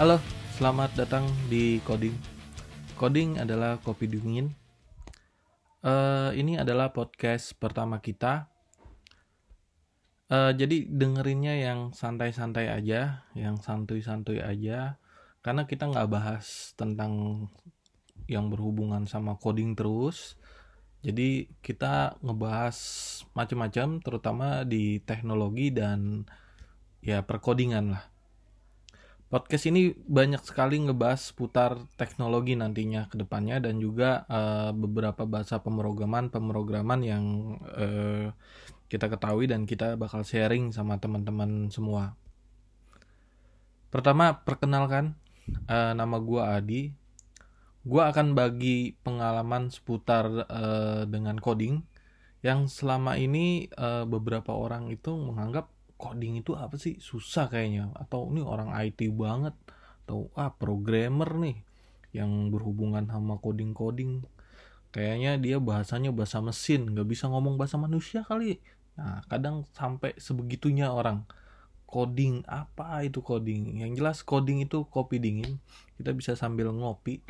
Halo, selamat datang di Coding. Coding adalah kopi dingin. Eh, ini adalah podcast pertama kita. Eh, jadi dengerinnya yang santai-santai aja, yang santuy-santuy aja, karena kita nggak bahas tentang yang berhubungan sama coding terus. Jadi kita ngebahas macam-macam, terutama di teknologi dan ya perkodingan lah. Podcast ini banyak sekali ngebahas putar teknologi nantinya ke depannya dan juga eh, beberapa bahasa pemrograman pemrograman yang eh, kita ketahui dan kita bakal sharing sama teman-teman semua. Pertama, perkenalkan eh, nama gua Adi. Gua akan bagi pengalaman seputar eh, dengan coding yang selama ini eh, beberapa orang itu menganggap coding itu apa sih? Susah kayaknya. Atau ini orang IT banget. Atau ah programmer nih yang berhubungan sama coding coding kayaknya dia bahasanya bahasa mesin. Nggak bisa ngomong bahasa manusia kali. Nah kadang sampai sebegitunya orang. Coding apa itu coding? Yang jelas coding itu kopi dingin. Kita bisa sambil ngopi.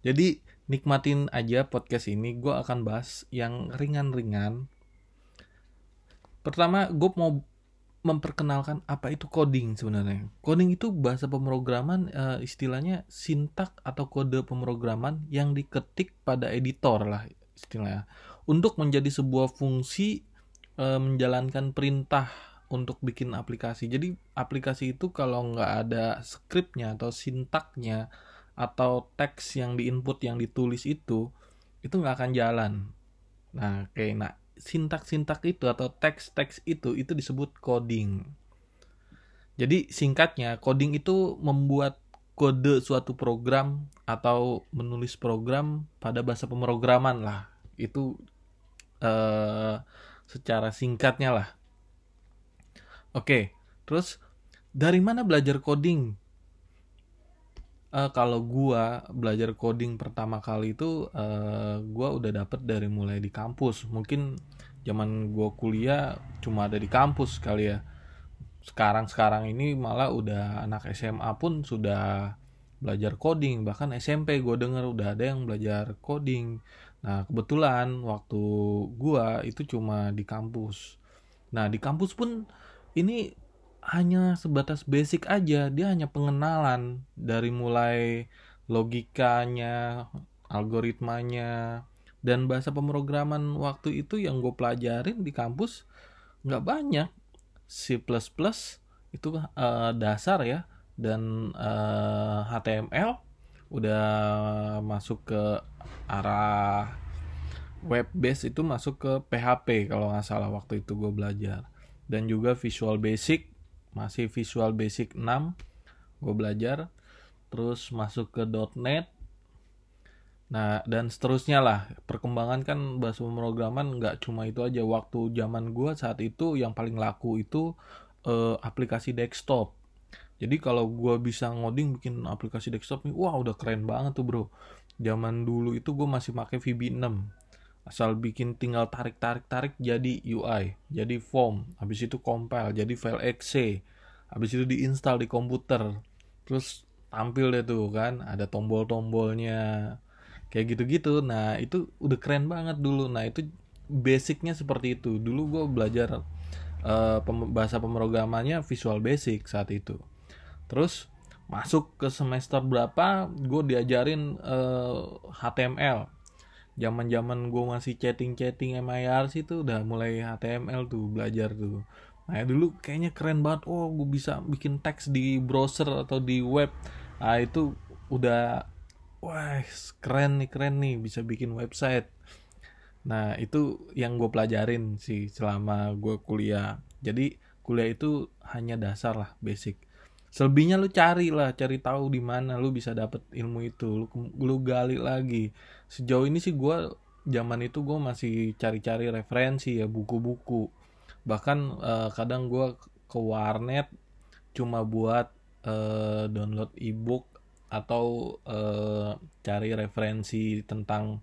Jadi nikmatin aja podcast ini. Gue akan bahas yang ringan-ringan pertama gue mau memperkenalkan apa itu coding sebenarnya. Coding itu bahasa pemrograman uh, istilahnya sintak atau kode pemrograman yang diketik pada editor lah istilahnya untuk menjadi sebuah fungsi uh, menjalankan perintah untuk bikin aplikasi. Jadi aplikasi itu kalau nggak ada skripnya atau sintaknya atau teks yang diinput yang ditulis itu itu nggak akan jalan. Nah, kayak nah sintak-sintak itu atau teks-teks itu itu disebut coding. Jadi singkatnya coding itu membuat kode suatu program atau menulis program pada bahasa pemrograman lah. Itu eh, secara singkatnya lah. Oke, terus dari mana belajar coding? Uh, kalau gua belajar coding pertama kali itu uh, gua udah dapet dari mulai di kampus. Mungkin zaman gua kuliah cuma ada di kampus kali ya. Sekarang sekarang ini malah udah anak SMA pun sudah belajar coding. Bahkan SMP gue denger udah ada yang belajar coding. Nah kebetulan waktu gua itu cuma di kampus. Nah di kampus pun ini hanya sebatas basic aja dia hanya pengenalan dari mulai logikanya algoritmanya dan bahasa pemrograman waktu itu yang gue pelajarin di kampus nggak banyak. C++ itu uh, dasar ya dan uh, HTML udah masuk ke arah web base itu masuk ke PHP kalau nggak salah waktu itu gue belajar. Dan juga Visual Basic masih Visual Basic 6 gue belajar. Terus masuk ke .NET nah dan seterusnya lah. Perkembangan kan bahasa pemrograman nggak cuma itu aja. Waktu zaman gue saat itu yang paling laku itu eh, aplikasi desktop. Jadi kalau gue bisa ngoding bikin aplikasi desktop nih wah udah keren banget tuh bro. Zaman dulu itu gue masih pakai VB6 asal bikin tinggal tarik tarik tarik jadi UI jadi form. Habis itu compile jadi file exe habis itu diinstal di komputer. Terus tampil deh tuh kan ada tombol tombolnya kayak gitu gitu nah itu udah keren banget dulu. Nah itu basicnya seperti itu. Dulu gue belajar uh, pem bahasa pemrogramannya Visual Basic saat itu. Terus masuk ke semester berapa gue diajarin uh, eh, HTML zaman zaman gue masih chatting chatting MIRC tuh udah mulai HTML tuh belajar tuh. Nah dulu kayaknya keren banget oh gue bisa bikin teks di browser atau di web. Nah itu udah wah keren nih keren nih bisa bikin website. Nah itu yang gue pelajarin sih selama gue kuliah. Jadi kuliah itu hanya dasar lah basic selebihnya lu cari lah cari tahu di mana lu bisa dapet ilmu itu. Lu, lu gali lagi. Sejauh ini sih gue zaman itu gue masih cari-cari referensi ya buku-buku. Bahkan uh, kadang gue ke warnet cuma buat uh, download ebook atau uh, cari referensi tentang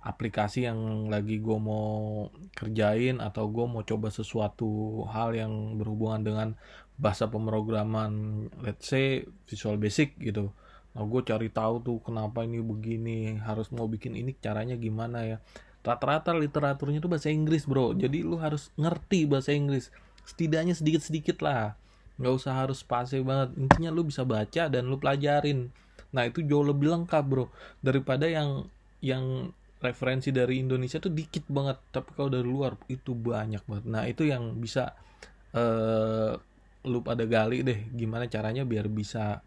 aplikasi yang lagi gue mau kerjain atau gue mau coba sesuatu hal yang berhubungan dengan bahasa pemrograman let's say Visual Basic gitu. Nah gue cari tahu tuh kenapa ini begini harus mau bikin ini caranya gimana ya. Rata-rata literaturnya tuh bahasa Inggris bro. Jadi lu harus ngerti bahasa Inggris. Setidaknya sedikit-sedikit lah. Nggak usah harus pasif banget. Intinya lu bisa baca dan lu pelajarin. Nah itu jauh lebih lengkap bro. Daripada yang yang referensi dari Indonesia tuh dikit banget tapi kalau dari luar itu banyak banget. Nah itu yang bisa uh, lu pada gali deh gimana caranya biar bisa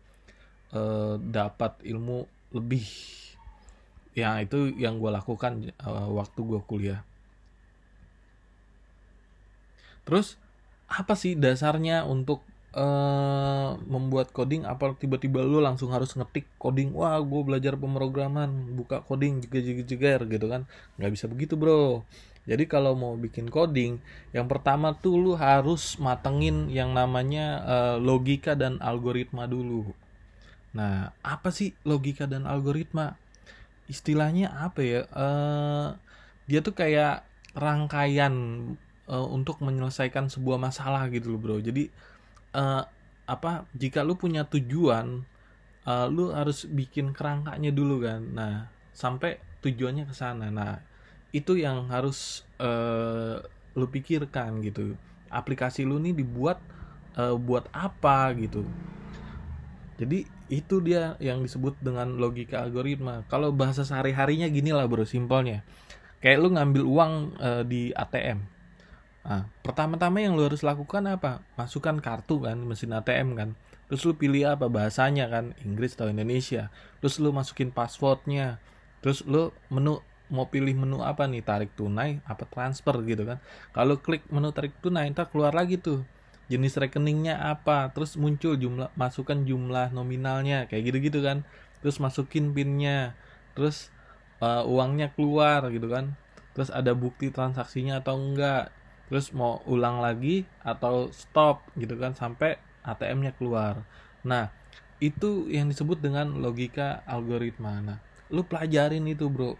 uh, dapat ilmu lebih. Ya itu yang gue lakukan uh, waktu gue kuliah. Terus apa sih dasarnya untuk uh, membuat coding apa tiba-tiba lu langsung harus ngetik coding wah gue belajar pemrograman buka coding juga jeger gitu kan. Nggak bisa begitu bro. Jadi kalau mau bikin coding yang pertama tuh lu harus matengin yang namanya uh, logika dan algoritma dulu. Nah apa sih logika dan algoritma? Istilahnya apa ya? Uh, dia tuh kayak rangkaian uh, untuk menyelesaikan sebuah masalah gitu loh bro. Jadi uh, apa jika lu punya tujuan uh, lu harus bikin kerangkanya dulu kan. Nah sampai tujuannya ke sana. Nah itu yang harus uh, lu pikirkan gitu. Aplikasi lu nih dibuat uh, buat apa gitu. Jadi itu dia yang disebut dengan logika algoritma. Kalau bahasa sehari harinya gini lah bro simpelnya. Kayak lu ngambil uang uh, di ATM Nah, pertama-tama yang lu harus lakukan apa? Masukkan kartu kan, mesin ATM kan. Terus lu pilih apa bahasanya kan, Inggris atau Indonesia. Terus lu masukin passwordnya. Terus lu menu mau pilih menu apa nih, tarik tunai apa transfer gitu kan. Kalau klik menu tarik tunai, ntar keluar lagi tuh jenis rekeningnya apa, terus muncul jumlah masukkan jumlah nominalnya kayak gitu-gitu kan. Terus masukin pinnya, terus uh, uangnya keluar gitu kan. Terus ada bukti transaksinya atau enggak terus mau ulang lagi atau stop gitu kan sampai ATM-nya keluar. Nah, itu yang disebut dengan logika algoritma. Nah, lu pelajarin itu, Bro.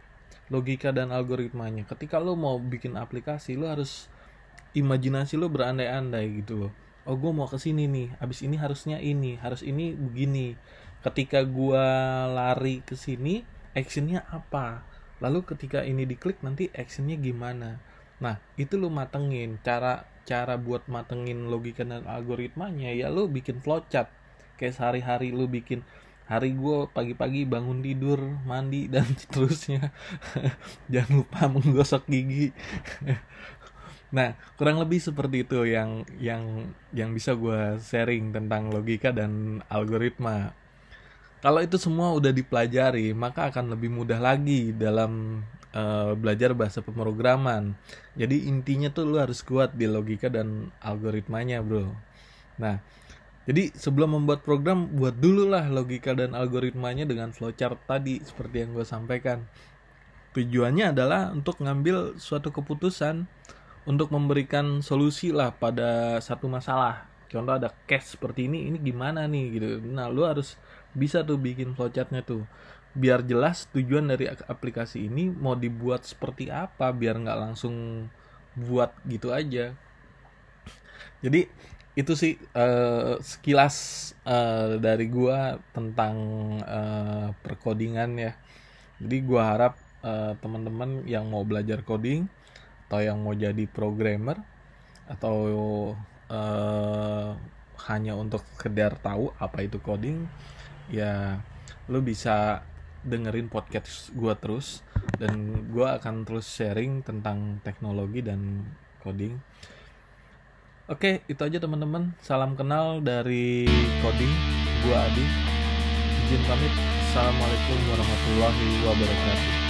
Logika dan algoritmanya. Ketika lu mau bikin aplikasi, lu harus imajinasi lu berandai-andai gitu loh. Oh, gue mau ke sini nih. Abis ini harusnya ini, harus ini begini. Ketika gua lari ke sini, actionnya apa? Lalu ketika ini diklik nanti actionnya gimana? Nah, itu lu matengin. Cara cara buat matengin logika dan algoritmanya ya lu bikin flowchart. Kayak sehari-hari lu bikin hari gue pagi-pagi bangun tidur mandi dan seterusnya. Jangan lupa menggosok gigi. Nah kurang lebih seperti itu yang yang yang bisa gue sharing tentang logika dan algoritma. Kalau itu semua udah dipelajari maka akan lebih mudah lagi dalam uh, belajar bahasa pemrograman. Jadi intinya tuh lu harus kuat di logika dan algoritmanya, bro. Nah, jadi sebelum membuat program, buat dulu lah logika dan algoritmanya dengan flowchart tadi seperti yang gue sampaikan. Tujuannya adalah untuk ngambil suatu keputusan untuk memberikan solusi lah pada satu masalah. Contoh ada case seperti ini, ini gimana nih gitu. Nah, lu harus bisa tuh bikin flowchartnya tuh biar jelas tujuan dari aplikasi ini mau dibuat seperti apa biar nggak langsung buat gitu aja. Jadi itu sih uh, sekilas uh, dari gua tentang uh, perkodingan ya. Jadi gua harap uh, teman-teman yang mau belajar coding atau yang mau jadi programmer atau uh, hanya untuk sekedar tahu apa itu coding ya lu bisa dengerin podcast gue terus dan gue akan terus sharing tentang teknologi dan coding. Oke, itu aja teman-teman. Salam kenal dari coding. Gue Adi. Izin pamit. Assalamualaikum warahmatullahi wabarakatuh.